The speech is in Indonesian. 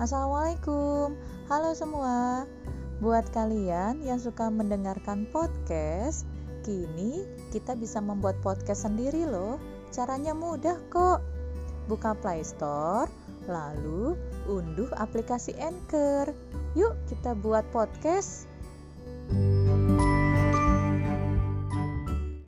Assalamualaikum, halo semua. Buat kalian yang suka mendengarkan podcast, kini kita bisa membuat podcast sendiri loh. Caranya mudah kok. Buka Play Store, lalu unduh aplikasi Anchor. Yuk kita buat podcast.